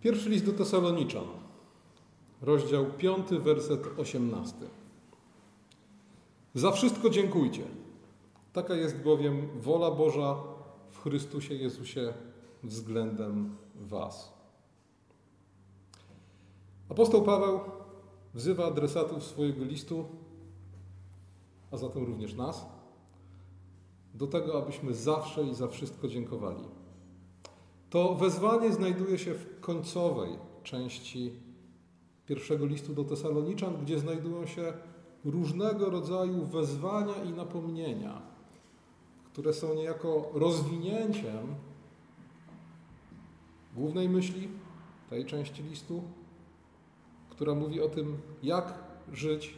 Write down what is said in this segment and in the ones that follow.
Pierwszy list do Tesaloniczan, rozdział 5, werset 18. Za wszystko dziękujcie. Taka jest bowiem wola Boża w Chrystusie Jezusie względem Was. Apostoł Paweł wzywa adresatów swojego listu, a zatem również nas, do tego, abyśmy zawsze i za wszystko dziękowali. To wezwanie znajduje się w końcowej części pierwszego listu do Tesaloniczan, gdzie znajdują się różnego rodzaju wezwania i napomnienia, które są niejako rozwinięciem głównej myśli tej części listu, która mówi o tym, jak żyć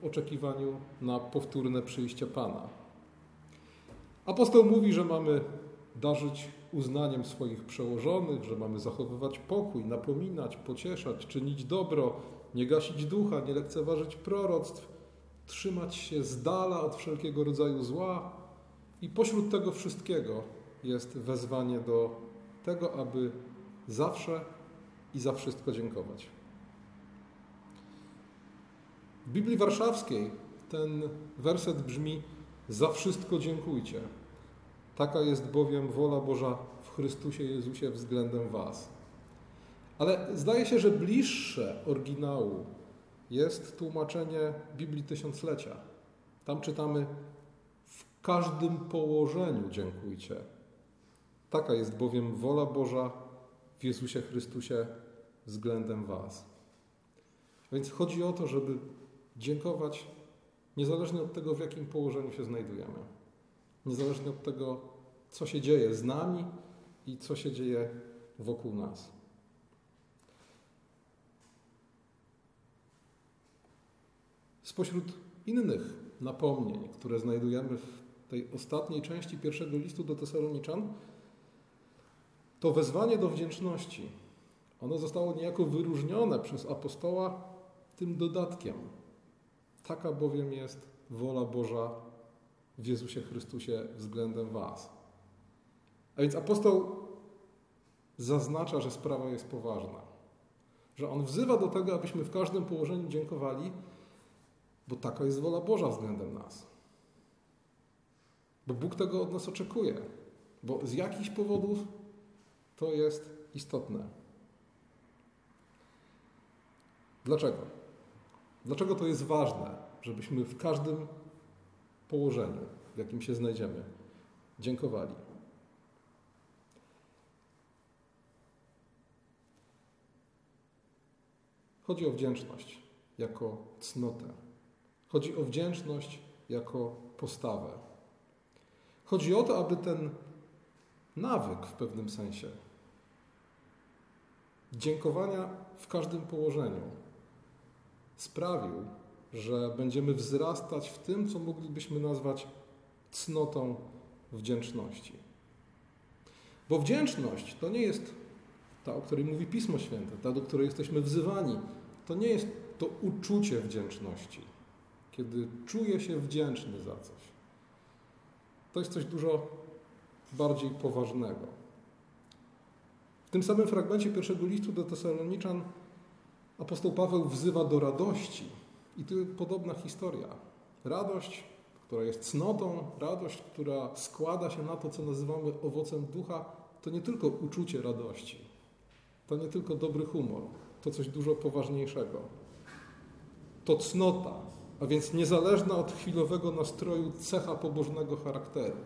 w oczekiwaniu na powtórne przyjście Pana. Apostoł mówi, że mamy darzyć uznaniem swoich przełożonych, że mamy zachowywać pokój, napominać, pocieszać, czynić dobro, nie gasić ducha, nie lekceważyć proroctw, trzymać się z dala od wszelkiego rodzaju zła. I pośród tego wszystkiego jest wezwanie do tego, aby zawsze i za wszystko dziękować. W Biblii Warszawskiej ten werset brzmi: Za wszystko dziękujcie. Taka jest bowiem wola Boża w Chrystusie Jezusie względem Was. Ale zdaje się, że bliższe oryginału jest tłumaczenie Biblii Tysiąclecia. Tam czytamy: W każdym położeniu dziękujcie. Taka jest bowiem wola Boża w Jezusie Chrystusie względem Was. Więc chodzi o to, żeby dziękować niezależnie od tego, w jakim położeniu się znajdujemy. Niezależnie od tego, co się dzieje z nami i co się dzieje wokół nas. Spośród innych napomnień, które znajdujemy w tej ostatniej części pierwszego listu do Tesaloniczan, to wezwanie do wdzięczności. Ono zostało niejako wyróżnione przez apostoła tym dodatkiem. Taka bowiem jest wola Boża w Jezusie Chrystusie względem Was. A więc apostoł zaznacza, że sprawa jest poważna. Że on wzywa do tego, abyśmy w każdym położeniu dziękowali, bo taka jest wola Boża względem nas. Bo Bóg tego od nas oczekuje. Bo z jakichś powodów to jest istotne. Dlaczego? Dlaczego to jest ważne, żebyśmy w każdym położeniu, w jakim się znajdziemy, dziękowali? Chodzi o wdzięczność jako cnotę. Chodzi o wdzięczność jako postawę. Chodzi o to, aby ten nawyk w pewnym sensie dziękowania w każdym położeniu sprawił, że będziemy wzrastać w tym, co moglibyśmy nazwać cnotą wdzięczności. Bo wdzięczność to nie jest ta, o której mówi Pismo Święte, ta, do której jesteśmy wzywani. To nie jest to uczucie wdzięczności, kiedy czuję się wdzięczny za coś. To jest coś dużo bardziej poważnego. W tym samym fragmencie pierwszego listu do Tesaloniczan apostoł Paweł wzywa do radości. I tu podobna historia. Radość, która jest cnotą, radość, która składa się na to, co nazywamy owocem ducha, to nie tylko uczucie radości, to nie tylko dobry humor, to coś dużo poważniejszego. To cnota, a więc niezależna od chwilowego nastroju cecha pobożnego charakteru.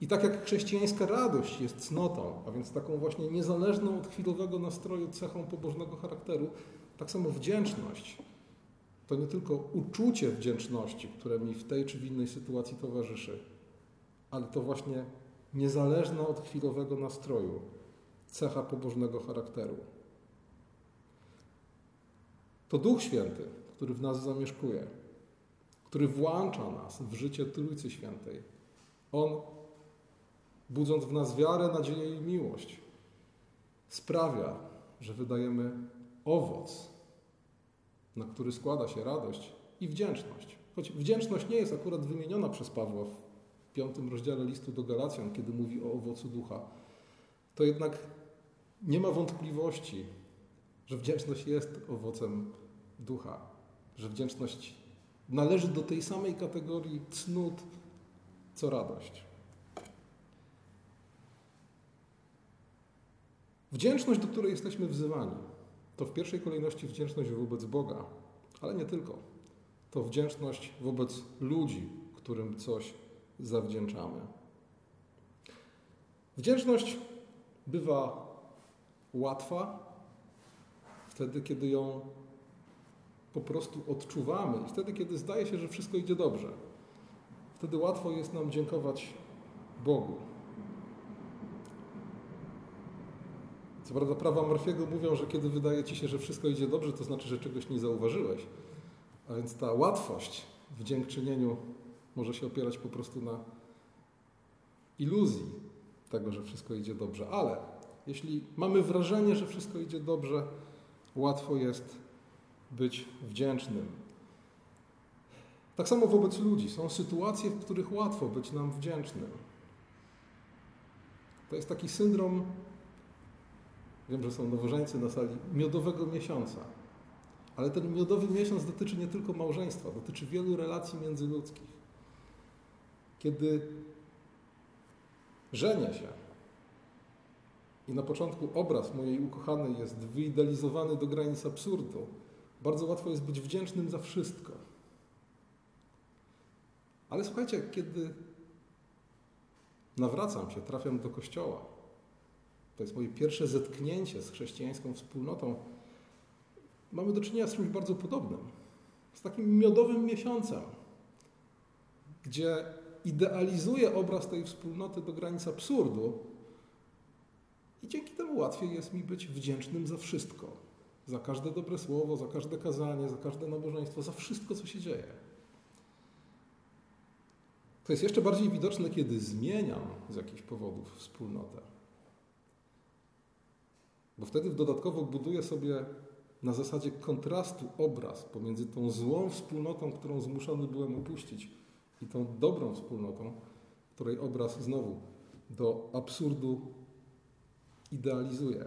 I tak jak chrześcijańska radość jest cnotą, a więc taką właśnie niezależną od chwilowego nastroju cechą pobożnego charakteru, tak samo wdzięczność to nie tylko uczucie wdzięczności, które mi w tej czy w innej sytuacji towarzyszy, ale to właśnie niezależna od chwilowego nastroju cecha pobożnego charakteru. To Duch Święty, który w nas zamieszkuje, który włącza nas w życie Trójcy Świętej. On budząc w nas wiarę, nadzieję i miłość, sprawia, że wydajemy owoc, na który składa się radość i wdzięczność. Choć wdzięczność nie jest akurat wymieniona przez Pawła w piątym rozdziale listu do Galacjan, kiedy mówi o owocu ducha, to jednak Nie ma wątpliwości, że wdzięczność jest owocem ducha, że wdzięczność należy do tej samej kategorii cnót, co radość. Wdzięczność, do której jesteśmy wzywani, to w pierwszej kolejności wdzięczność wobec Boga, ale nie tylko. To wdzięczność wobec ludzi, którym coś zawdzięczamy. Wdzięczność bywa łatwa wtedy, kiedy ją po prostu odczuwamy i wtedy, kiedy zdaje się, że wszystko idzie dobrze. Wtedy łatwo jest nam dziękować Bogu. Co prawda prawa Morfiego mówią, że kiedy wydaje ci się, że wszystko idzie dobrze, to znaczy, że czegoś nie zauważyłeś. A więc ta łatwość w dziękczynieniu może się opierać po prostu na iluzji tego, że wszystko idzie dobrze. Ale jeśli mamy wrażenie, że wszystko idzie dobrze, łatwo jest być wdzięcznym. Tak samo wobec ludzi. Są sytuacje, w których łatwo być nam wdzięcznym. To jest taki syndrom, wiem, że są nowożeńcy na sali, miodowego miesiąca. Ale ten miodowy miesiąc dotyczy nie tylko małżeństwa, dotyczy wielu relacji międzyludzkich. Kiedy żenię się i na początku obraz mojej ukochanej jest wyidealizowany do granic absurdu, bardzo łatwo jest być wdzięcznym za wszystko. Ale słuchajcie, kiedy nawracam się, trafiam do kościoła, to jest moje pierwsze zetknięcie z chrześcijańską wspólnotą, mamy do czynienia z czymś bardzo podobnym. Z takim miodowym miesiącem, gdzie idealizuję obraz tej wspólnoty do granic absurdu i dzięki temu łatwiej jest mi być wdzięcznym za wszystko. Za każde dobre słowo, za każde kazanie, za każde nabożeństwo, za wszystko, co się dzieje. To jest jeszcze bardziej widoczne, kiedy zmieniam z jakichś powodów wspólnotę. Bo wtedy dodatkowo buduję sobie na zasadzie kontrastu obraz pomiędzy tą złą wspólnotą, którą zmuszony byłem opuścić, i tą dobrą wspólnotą, której obraz znowu do absurdu idealizuje.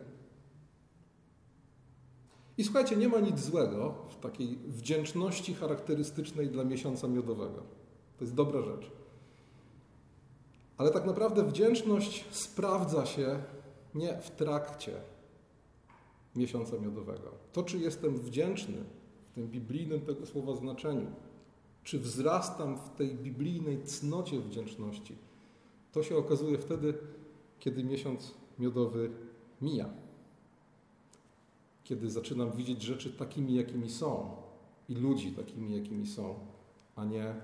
I słuchajcie, nie ma nic złego w takiej wdzięczności charakterystycznej dla miesiąca miodowego. To jest dobra rzecz. Ale tak naprawdę wdzięczność sprawdza się nie w trakcie miesiąca miodowego. To, czy jestem wdzięczny w tym biblijnym tego słowa znaczeniu, czy wzrastam w tej biblijnej cnocie wdzięczności, to się okazuje wtedy, kiedy miesiąc miodowy mija. Kiedy zaczynam widzieć rzeczy takimi, jakimi są i ludzi takimi, jakimi są, a nie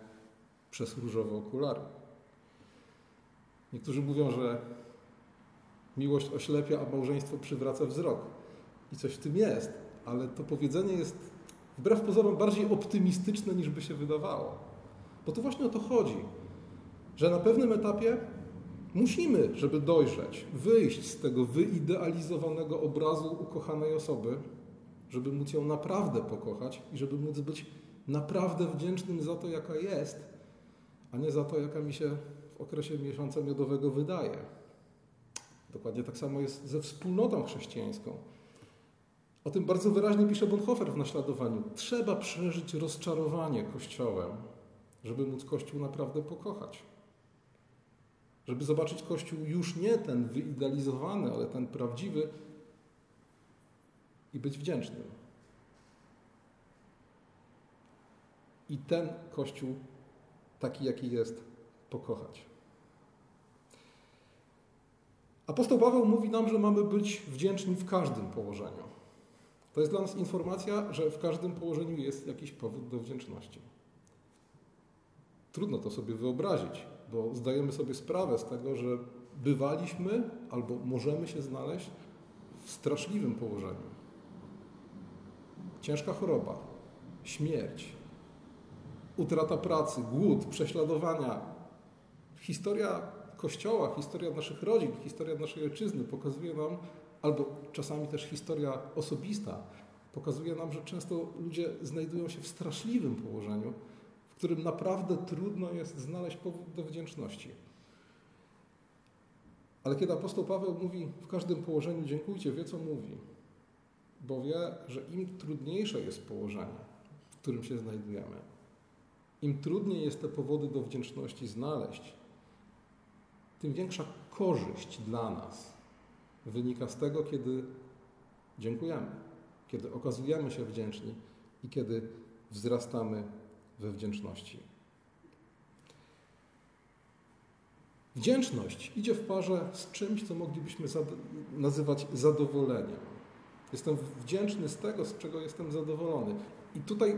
przez różowe okulary. Niektórzy mówią, że miłość oślepia, a małżeństwo przywraca wzrok. I coś w tym jest, ale to powiedzenie jest wbrew pozorom bardziej optymistyczne niż by się wydawało. Bo to właśnie o to chodzi, że na pewnym etapie musimy, żeby dojrzeć, wyjść z tego wyidealizowanego obrazu ukochanej osoby, żeby móc ją naprawdę pokochać i żeby móc być naprawdę wdzięcznym za to, jaka jest, a nie za to, jaka mi się w okresie miesiąca miodowego wydaje. Dokładnie tak samo jest ze wspólnotą chrześcijańską. O tym bardzo wyraźnie pisze Bonhoeffer w naśladowaniu. Trzeba przeżyć rozczarowanie Kościołem, żeby móc Kościół naprawdę pokochać. Żeby zobaczyć Kościół już nie ten wyidealizowany, ale ten prawdziwy i być wdzięcznym. I ten Kościół, taki jaki jest, pokochać. Apostoł Paweł mówi nam, że mamy być wdzięczni w każdym położeniu. To jest dla nas informacja, że w każdym położeniu jest jakiś powód do wdzięczności. Trudno to sobie wyobrazić, bo zdajemy sobie sprawę z tego, że bywaliśmy albo możemy się znaleźć w straszliwym położeniu. Ciężka choroba, śmierć, utrata pracy, głód, prześladowania. Historia Kościoła, historia naszych rodzin, historia naszej ojczyzny pokazuje nam, albo czasami też historia osobista pokazuje nam, że często ludzie znajdują się w straszliwym położeniu, którym naprawdę trudno jest znaleźć powód do wdzięczności. Ale kiedy apostoł Paweł mówi w każdym położeniu dziękujcie, wie co mówi. Bo wie, że im trudniejsze jest położenie, w którym się znajdujemy, im trudniej jest te powody do wdzięczności znaleźć, tym większa korzyść dla nas wynika z tego, kiedy dziękujemy, kiedy okazujemy się wdzięczni i kiedy wzrastamy we wdzięczności. Wdzięczność idzie w parze z czymś, co moglibyśmy nazywać zadowoleniem. Jestem wdzięczny z tego, z czego jestem zadowolony. I tutaj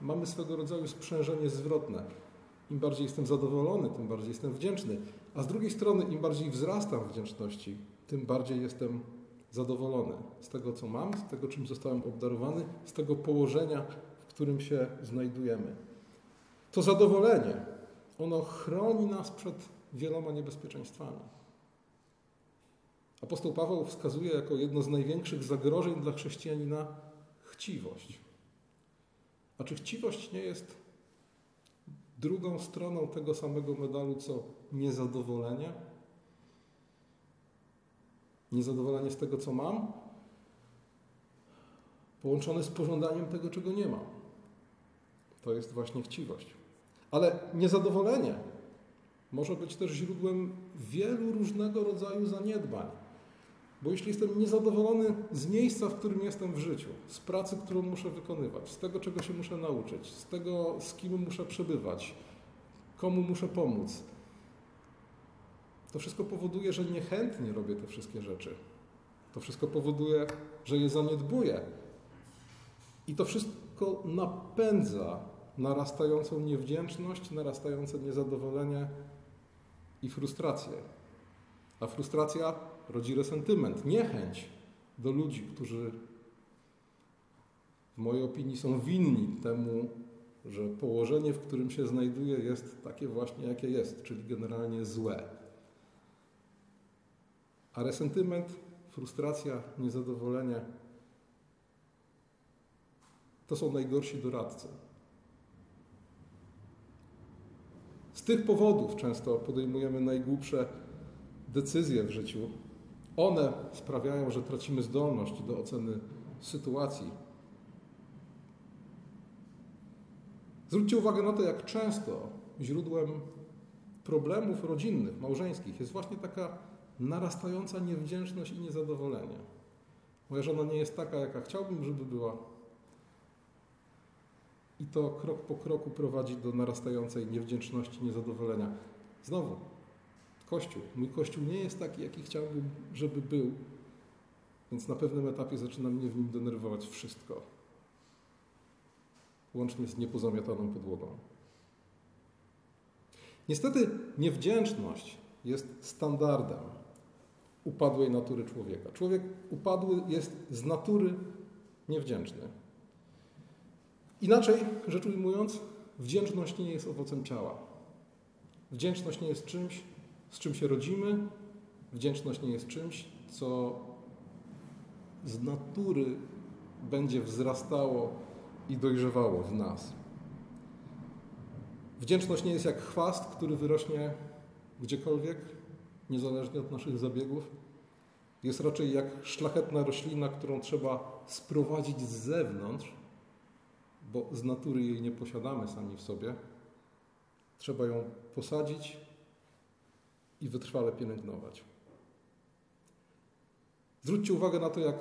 mamy swego rodzaju sprzężenie zwrotne. Im bardziej jestem zadowolony, tym bardziej jestem wdzięczny. A z drugiej strony, im bardziej wzrastam wdzięczności, tym bardziej jestem zadowolony z tego, co mam, z tego, czym zostałem obdarowany, z tego położenia, w którym się znajdujemy. To zadowolenie, ono chroni nas przed wieloma niebezpieczeństwami. Apostoł Paweł wskazuje jako jedno z największych zagrożeń dla chrześcijanina chciwość. A czy chciwość nie jest drugą stroną tego samego medalu, co niezadowolenie? Niezadowolenie z tego, co mam, połączone z pożądaniem tego, czego nie mam. To jest właśnie chciwość. Ale niezadowolenie może być też źródłem wielu różnego rodzaju zaniedbań. Bo jeśli jestem niezadowolony z miejsca, w którym jestem w życiu, z pracy, którą muszę wykonywać, z tego, czego się muszę nauczyć, z tego, z kim muszę przebywać, komu muszę pomóc, to wszystko powoduje, że niechętnie robię te wszystkie rzeczy. To wszystko powoduje, że je zaniedbuję. I to wszystko napędza narastającą niewdzięczność, narastające niezadowolenie i frustrację. A frustracja rodzi resentyment, niechęć do ludzi, którzy w mojej opinii są winni temu, że położenie, w którym się znajduję, jest takie właśnie, jakie jest, czyli generalnie złe. A resentyment, frustracja, niezadowolenie to są najgorsi doradcy. Z tych powodów często podejmujemy najgłupsze decyzje w życiu. One sprawiają, że tracimy zdolność do oceny sytuacji. Zwróćcie uwagę na to, jak często źródłem problemów rodzinnych, małżeńskich jest właśnie taka narastająca niewdzięczność i niezadowolenie. Moja żona nie jest taka, jaka chciałbym, żeby była. I to krok po kroku prowadzi do narastającej niewdzięczności, niezadowolenia. Znowu, Kościół. Mój Kościół nie jest taki, jaki chciałbym, żeby był, więc na pewnym etapie zaczyna mnie w nim denerwować wszystko. Łącznie z niepozamiataną podłogą. Niestety niewdzięczność jest standardem upadłej natury człowieka. Człowiek upadły jest z natury niewdzięczny. Inaczej rzecz ujmując, wdzięczność nie jest owocem ciała. Wdzięczność nie jest czymś, z czym się rodzimy. Wdzięczność nie jest czymś, co z natury będzie wzrastało i dojrzewało w nas. Wdzięczność nie jest jak chwast, który wyrośnie gdziekolwiek, niezależnie od naszych zabiegów. Jest raczej jak szlachetna roślina, którą trzeba sprowadzić z zewnątrz, bo z natury jej nie posiadamy sami w sobie. Trzeba ją posadzić i wytrwale pielęgnować. Zwróćcie uwagę na to, jak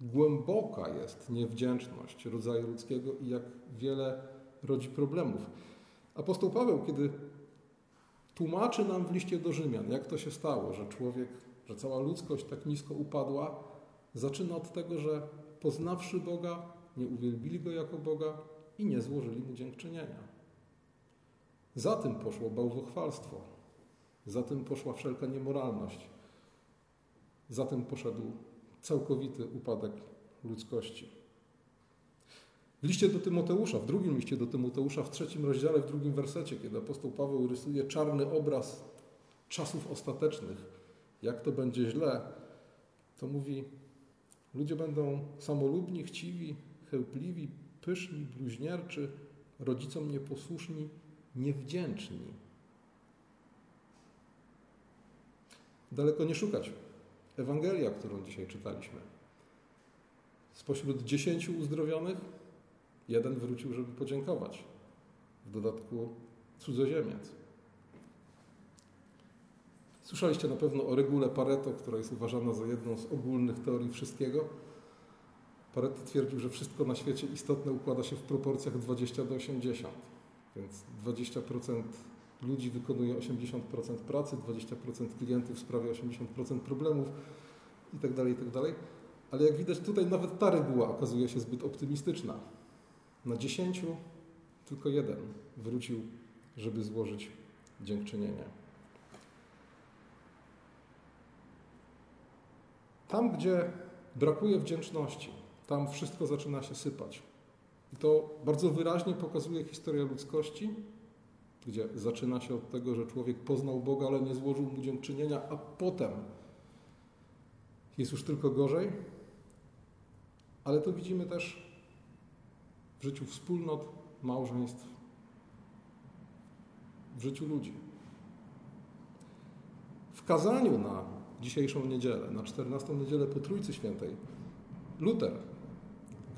głęboka jest niewdzięczność rodzaju ludzkiego i jak wiele rodzi problemów. Apostoł Paweł, kiedy tłumaczy nam w liście do Rzymian, jak to się stało, że człowiek, że cała ludzkość tak nisko upadła, zaczyna od tego, że poznawszy Boga, nie uwielbili Go jako Boga i nie złożyli Mu dziękczynienia. Za tym poszło bałwochwalstwo, za tym poszła wszelka niemoralność, za tym poszedł całkowity upadek ludzkości. W liście do Tymoteusza, w drugim liście do Tymoteusza, w trzecim rozdziale, w drugim wersecie, kiedy apostoł Paweł rysuje czarny obraz czasów ostatecznych, jak to będzie źle, to mówi: Ludzie będą samolubni, chciwi, chełpliwi, pyszni, bluźnierczy, rodzicom nieposłuszni, niewdzięczni. daleko nie szukać. Ewangelia, którą dzisiaj czytaliśmy. Spośród dziesięciu uzdrowionych, jeden wrócił, żeby podziękować. W dodatku cudzoziemiec. Słyszeliście na pewno o regule Pareto, która jest uważana za jedną z ogólnych teorii wszystkiego. Pareto twierdził, że wszystko na świecie istotne układa się w proporcjach 20 do 80. Więc 20% ludzi wykonuje 80% pracy, 20% klientów sprawia 80% problemów itd., tak itd. Tak Ale jak widać tutaj nawet ta reguła okazuje się zbyt optymistyczna. Na 10 tylko jeden wrócił, żeby złożyć dziękczynienie. Tam, gdzie brakuje wdzięczności, tam wszystko zaczyna się sypać. I to bardzo wyraźnie pokazuje historia ludzkości, gdzie zaczyna się od tego, że człowiek poznał Boga, ale nie złożył mu dziękczynienia, a potem jest już tylko gorzej. Ale to widzimy też w życiu wspólnot, małżeństw, w życiu ludzi. W kazaniu na dzisiejszą niedzielę, na 14 niedzielę po Trójcy Świętej, Luter,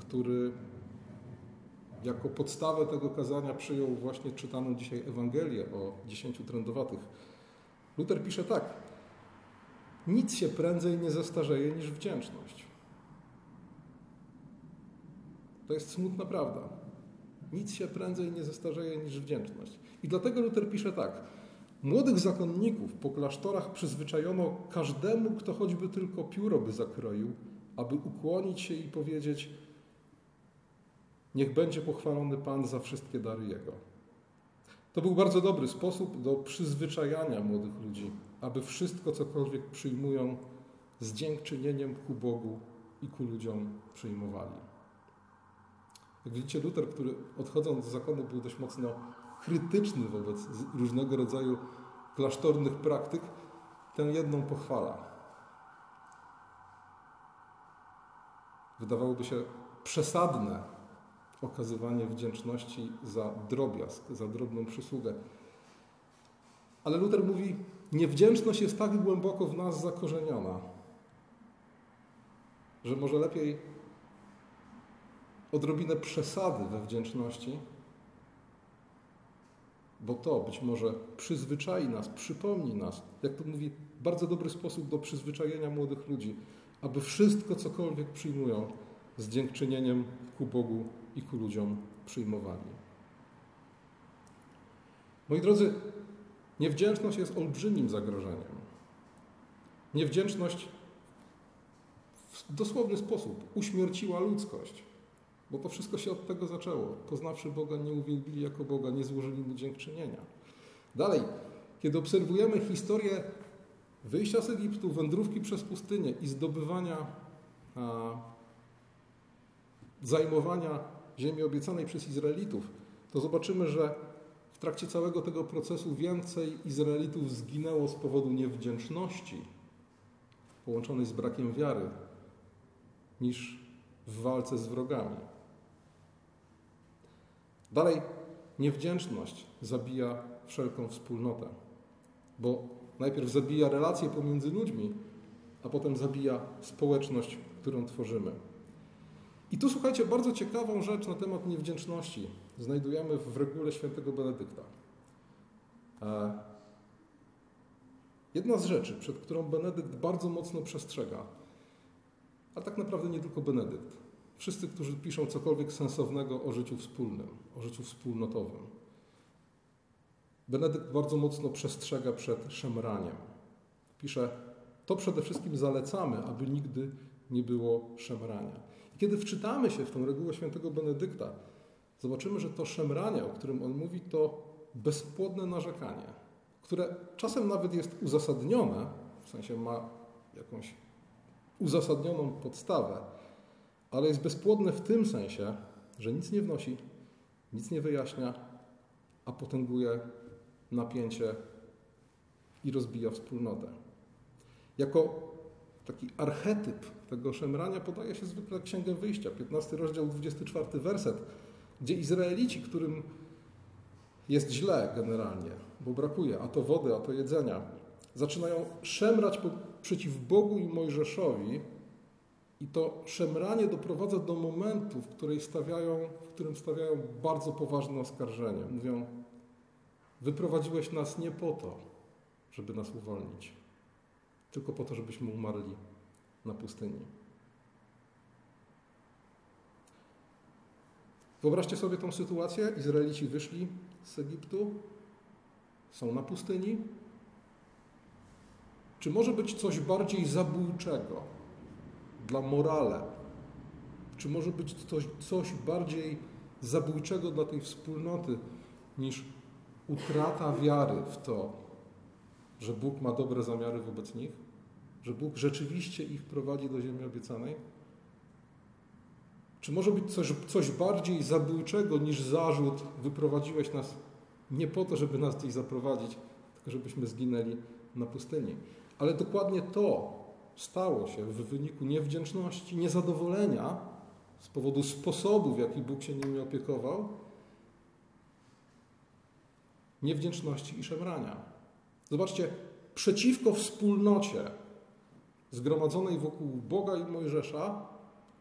który jako podstawę tego kazania przyjął właśnie czytaną dzisiaj Ewangelię o dziesięciu trędowatych. Luter pisze tak. Nic się prędzej nie zestarzeje niż wdzięczność. To jest smutna prawda. Nic się prędzej nie zestarzeje niż wdzięczność. I dlatego Luter pisze tak. Młodych zakonników po klasztorach przyzwyczajono każdemu, kto choćby tylko pióro by zakroił, aby ukłonić się i powiedzieć – Niech będzie pochwalony Pan za wszystkie dary Jego. To był bardzo dobry sposób do przyzwyczajania młodych ludzi, aby wszystko, cokolwiek przyjmują, z dziękczynieniem ku Bogu i ku ludziom przyjmowali. Jak widzicie, Luther, który odchodząc z zakonu był dość mocno krytyczny wobec różnego rodzaju klasztornych praktyk, tę jedną pochwala. Wydawałoby się przesadne okazywanie wdzięczności za drobiazg, za drobną przysługę. Ale Luther mówi, niewdzięczność jest tak głęboko w nas zakorzeniona, że może lepiej odrobinę przesady we wdzięczności, bo to być może przyzwyczai nas, przypomni nas, jak to mówi, bardzo dobry sposób do przyzwyczajenia młodych ludzi, aby wszystko, cokolwiek przyjmują, z dziękczynieniem ku Bogu i ku ludziom przyjmowali. Moi drodzy, niewdzięczność jest olbrzymim zagrożeniem. Niewdzięczność w dosłowny sposób uśmierciła ludzkość, bo to wszystko się od tego zaczęło. Poznawszy Boga, nie uwielbili jako Boga, nie złożyli Mu dziękczynienia. Dalej, kiedy obserwujemy historię wyjścia z Egiptu, wędrówki przez pustynię i zdobywania, a, zajmowania ziemi obiecanej przez Izraelitów, to zobaczymy, że w trakcie całego tego procesu więcej Izraelitów zginęło z powodu niewdzięczności połączonej z brakiem wiary, niż w walce z wrogami. Dalej, niewdzięczność zabija wszelką wspólnotę, bo najpierw zabija relacje pomiędzy ludźmi, a potem zabija społeczność, którą tworzymy. I tu słuchajcie, bardzo ciekawą rzecz na temat niewdzięczności znajdujemy w regule świętego Benedykta. E, jedna z rzeczy, przed którą Benedykt bardzo mocno przestrzega, a tak naprawdę nie tylko Benedykt, wszyscy, którzy piszą cokolwiek sensownego o życiu wspólnym, o życiu wspólnotowym. Benedykt bardzo mocno przestrzega przed szemraniem. Pisze, to przede wszystkim zalecamy, aby nigdy nie było szemrania. Kiedy wczytamy się w tą regułę świętego Benedykta, zobaczymy, że to szemranie, o którym on mówi, to bezpłodne narzekanie, które czasem nawet jest uzasadnione, w sensie ma jakąś uzasadnioną podstawę, ale jest bezpłodne w tym sensie, że nic nie wnosi, nic nie wyjaśnia, a potęguje napięcie i rozbija wspólnotę. Jako taki archetyp tego szemrania podaje się zwykle Księgę Wyjścia, 15 rozdział, 24 werset, gdzie Izraelici, którym jest źle generalnie, bo brakuje a to wody, a to jedzenia, zaczynają szemrać przeciw Bogu i Mojżeszowi, i to szemranie doprowadza do momentu, w, której stawiają, w którym stawiają bardzo poważne oskarżenie. Mówią: Wyprowadziłeś nas nie po to, żeby nas uwolnić, tylko po to, żebyśmy umarli na pustyni. Wyobraźcie sobie tą sytuację. Izraelici wyszli z Egiptu, są na pustyni. Czy może być coś bardziej zabójczego dla morale? Czy może być coś, coś bardziej zabójczego dla tej wspólnoty niż utrata wiary w to, że Bóg ma dobre zamiary wobec nich? Że Bóg rzeczywiście ich prowadzi do ziemi obiecanej? Czy może być coś, coś bardziej zabójczego niż zarzut, wyprowadziłeś nas nie po to, żeby nas gdzieś zaprowadzić, tylko żebyśmy zginęli na pustyni. Ale dokładnie to stało się w wyniku niewdzięczności, niezadowolenia z powodu sposobu, w jaki Bóg się nimi opiekował, niewdzięczności i szemrania. Zobaczcie, przeciwko wspólnocie zgromadzonej wokół Boga i Mojżesza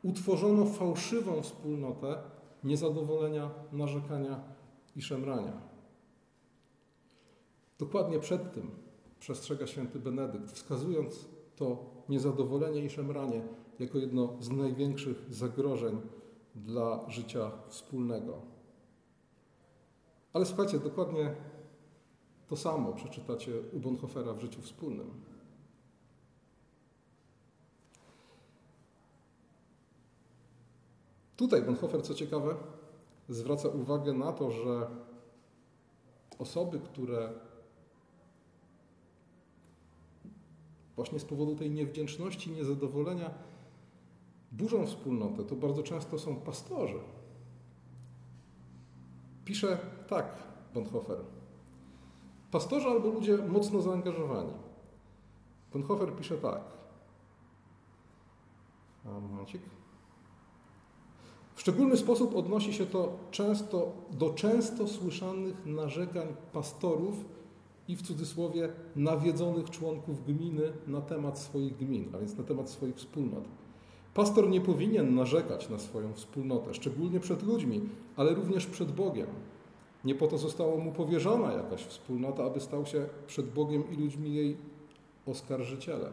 utworzono fałszywą wspólnotę niezadowolenia, narzekania i szemrania. Dokładnie przed tym przestrzega święty Benedykt, wskazując to niezadowolenie i szemranie jako jedno z największych zagrożeń dla życia wspólnego. Ale słuchajcie, dokładnie to samo przeczytacie u Bonhoeffera w życiu wspólnym. Tutaj Bonhoeffer, co ciekawe, zwraca uwagę na to, że osoby, które właśnie z powodu tej niewdzięczności, niezadowolenia burzą wspólnotę, to bardzo często są pastorzy. Pisze tak Bonhoeffer. Pastorzy albo ludzie mocno zaangażowani. Bonhoeffer pisze tak. A, momencik. Szczególny sposób odnosi się to często do często słyszanych narzekań pastorów i w cudzysłowie nawiedzonych członków gminy na temat swoich gmin, a więc na temat swoich wspólnot. Pastor nie powinien narzekać na swoją wspólnotę, szczególnie przed ludźmi, ale również przed Bogiem. Nie po to została mu powierzona jakaś wspólnota, aby stał się przed Bogiem i ludźmi jej oskarżycielem.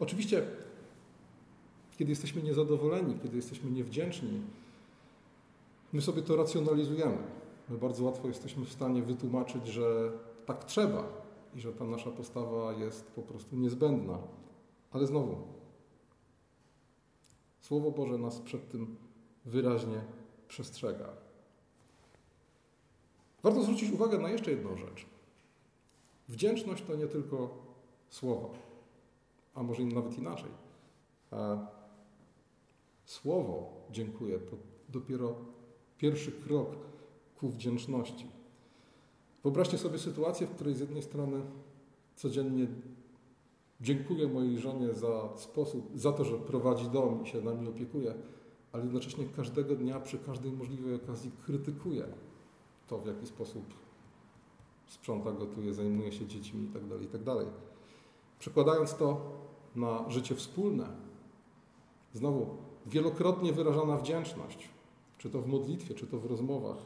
Oczywiście, kiedy jesteśmy niezadowoleni, kiedy jesteśmy niewdzięczni, my sobie to racjonalizujemy. My bardzo łatwo jesteśmy w stanie wytłumaczyć, że tak trzeba i że ta nasza postawa jest po prostu niezbędna. Ale znowu, Słowo Boże nas przed tym wyraźnie przestrzega. Warto zwrócić uwagę na jeszcze jedną rzecz. Wdzięczność to nie tylko słowa a może nawet inaczej. Słowo dziękuję to dopiero pierwszy krok ku wdzięczności. Wyobraźcie sobie sytuację, w której z jednej strony codziennie dziękuję mojej żonie za sposób, za to, że prowadzi dom i się nami opiekuje, ale jednocześnie każdego dnia przy każdej możliwej okazji krytykuję to, w jaki sposób sprząta, gotuje, zajmuje się dziećmi itd. Tak itd. Przekładając to na życie wspólne, znowu wielokrotnie wyrażana wdzięczność, czy to w modlitwie, czy to w rozmowach,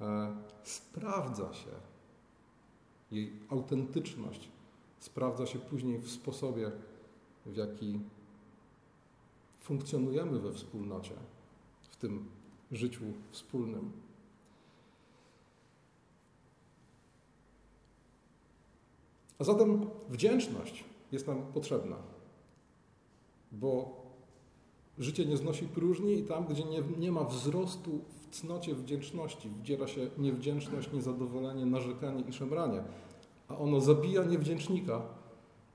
e, sprawdza się jej autentyczność, sprawdza się później w sposobie, w jaki funkcjonujemy we wspólnocie, w tym życiu wspólnym. A zatem wdzięczność jest nam potrzebna, bo życie nie znosi próżni i tam, gdzie nie, nie ma wzrostu w cnocie wdzięczności, wdziera się niewdzięczność, niezadowolenie, narzekanie i szemranie, a ono zabija niewdzięcznika,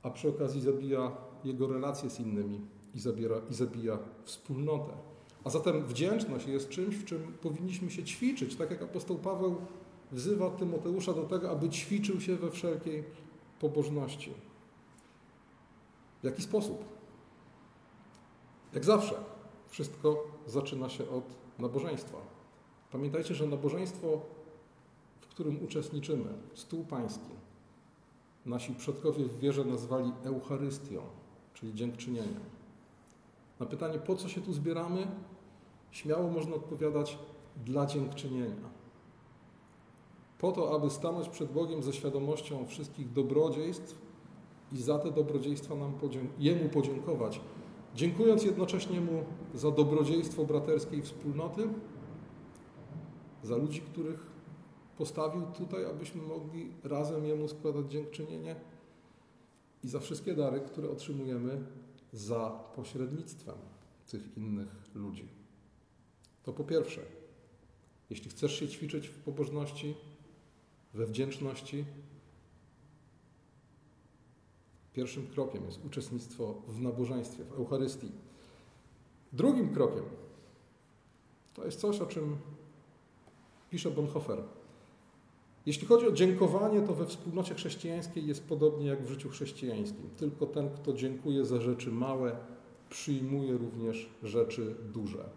a przy okazji zabija jego relacje z innymi i, zabiera, i zabija wspólnotę. A zatem wdzięczność jest czymś, w czym powinniśmy się ćwiczyć, tak jak apostoł Paweł wzywa Tymoteusza do tego, aby ćwiczył się we wszelkiej pobożności. W jaki sposób? Jak zawsze, wszystko zaczyna się od nabożeństwa. Pamiętajcie, że nabożeństwo którym uczestniczymy, stół pański, nasi przodkowie w wierze nazwali Eucharystią, czyli dziękczynieniem. Na pytanie, po co się tu zbieramy, śmiało można odpowiadać dla dziękczynienia. Po to, aby stanąć przed Bogiem ze świadomością wszystkich dobrodziejstw i za te dobrodziejstwa nam Jemu podziękować, dziękując jednocześnie Mu za dobrodziejstwo braterskiej wspólnoty, za ludzi, których postawił tutaj, abyśmy mogli razem Jemu składać dziękczynienie i za wszystkie dary, które otrzymujemy za pośrednictwem tych innych ludzi. To po pierwsze, jeśli chcesz się ćwiczyć w pobożności, we wdzięczności, pierwszym krokiem jest uczestnictwo w nabożeństwie, w Eucharystii. Drugim krokiem to jest coś, o czym pisze Bonhoeffer. Jeśli chodzi o dziękowanie, to we wspólnocie chrześcijańskiej jest podobnie jak w życiu chrześcijańskim. Tylko ten, kto dziękuje za rzeczy małe, przyjmuje również rzeczy duże.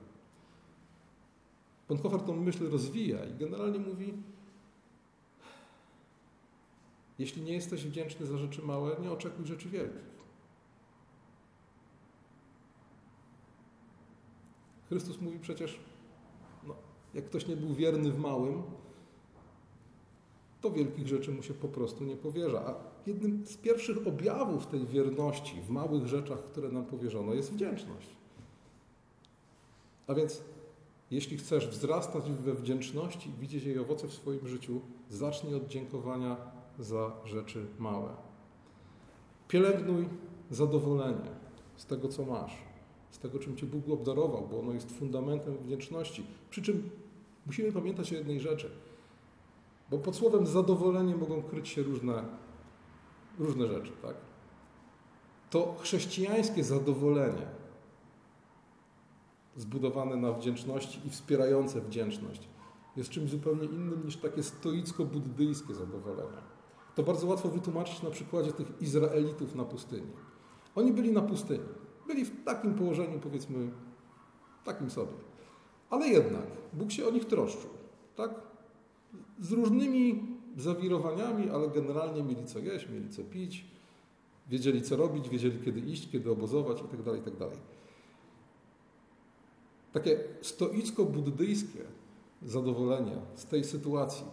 Bonhoeffer tą myśl rozwija i generalnie mówi, jeśli nie jesteś wdzięczny za rzeczy małe, nie oczekuj rzeczy wielkich. Chrystus mówi przecież, no, jak ktoś nie był wierny w małym, to wielkich rzeczy mu się po prostu nie powierza. A jednym z pierwszych objawów tej wierności w małych rzeczach, które nam powierzono, jest wdzięczność. A więc, jeśli chcesz wzrastać we wdzięczności i widzieć jej owoce w swoim życiu, zacznij od dziękowania za rzeczy małe. Pielęgnuj zadowolenie z tego, co masz, z tego, czym Cię Bóg obdarował, bo ono jest fundamentem wdzięczności. Przy czym musimy pamiętać o jednej rzeczy – bo pod słowem zadowolenie mogą kryć się różne, różne rzeczy, tak? To chrześcijańskie zadowolenie zbudowane na wdzięczności i wspierające wdzięczność jest czymś zupełnie innym niż takie stoicko-buddyjskie zadowolenie. To bardzo łatwo wytłumaczyć na przykładzie tych Izraelitów na pustyni. Oni byli na pustyni. Byli w takim położeniu, powiedzmy, takim sobie. Ale jednak Bóg się o nich troszczył. Tak? z różnymi zawirowaniami, ale generalnie mieli co jeść, mieli co pić, wiedzieli co robić, wiedzieli kiedy iść, kiedy obozować itd. Tak itd. Tak Takie stoicko-buddyjskie zadowolenie z tej sytuacji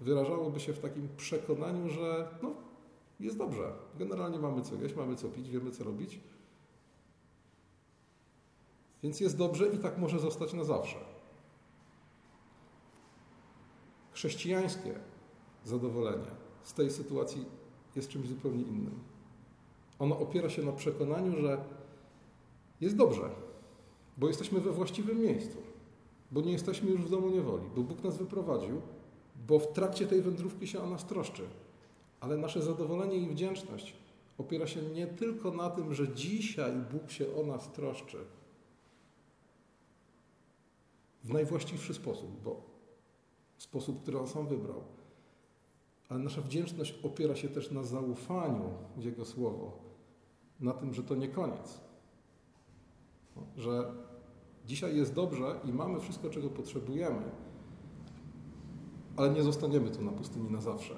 wyrażałoby się w takim przekonaniu, że no, jest dobrze. Generalnie mamy co jeść, mamy co pić, wiemy co robić. Więc jest dobrze i tak może zostać na zawsze. chrześcijańskie zadowolenie z tej sytuacji jest czymś zupełnie innym. Ono opiera się na przekonaniu, że jest dobrze, bo jesteśmy we właściwym miejscu, bo nie jesteśmy już w domu niewoli, bo Bóg nas wyprowadził, bo w trakcie tej wędrówki się o nas troszczy. Ale nasze zadowolenie i wdzięczność opiera się nie tylko na tym, że dzisiaj Bóg się o nas troszczy w najwłaściwszy sposób, bo sposób, który On sam wybrał. Ale nasza wdzięczność opiera się też na zaufaniu w Jego Słowo, na tym, że to nie koniec. Że dzisiaj jest dobrze i mamy wszystko, czego potrzebujemy, ale nie zostaniemy tu na pustyni na zawsze.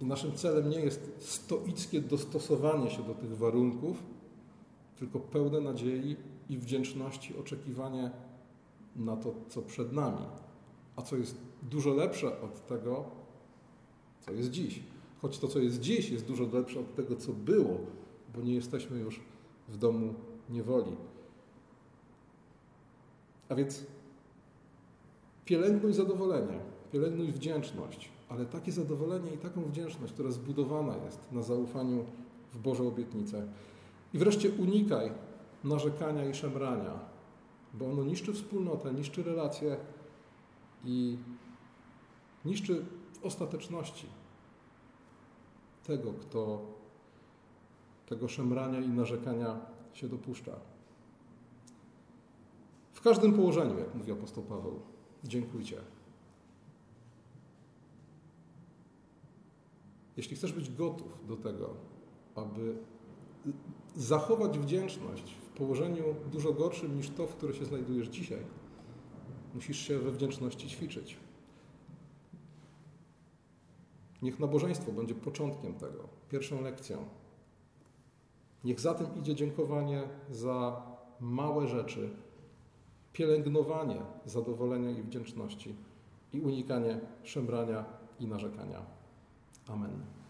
I naszym celem nie jest stoickie dostosowanie się do tych warunków, tylko pełne nadziei i wdzięczności oczekiwanie na to, co przed nami a co jest dużo lepsze od tego, co jest dziś. Choć to, co jest dziś, jest dużo lepsze od tego, co było, bo nie jesteśmy już w domu niewoli. A więc pielęgnuj zadowolenie, pielęgnuj wdzięczność, ale takie zadowolenie i taką wdzięczność, która zbudowana jest na zaufaniu w Boże obietnice. I wreszcie unikaj narzekania i szemrania, bo ono niszczy wspólnotę, niszczy relacje i niszczy w ostateczności tego, kto tego szemrania i narzekania się dopuszcza. W każdym położeniu, jak mówi apostoł Paweł, dziękujcie. Jeśli chcesz być gotów do tego, aby zachować wdzięczność w położeniu dużo gorszym niż to, w które się znajdujesz dzisiaj, Musisz się we wdzięczności ćwiczyć. Niech nabożeństwo będzie początkiem tego, pierwszą lekcją. Niech za tym idzie dziękowanie za małe rzeczy, pielęgnowanie zadowolenia i wdzięczności i unikanie szemrania i narzekania. Amen.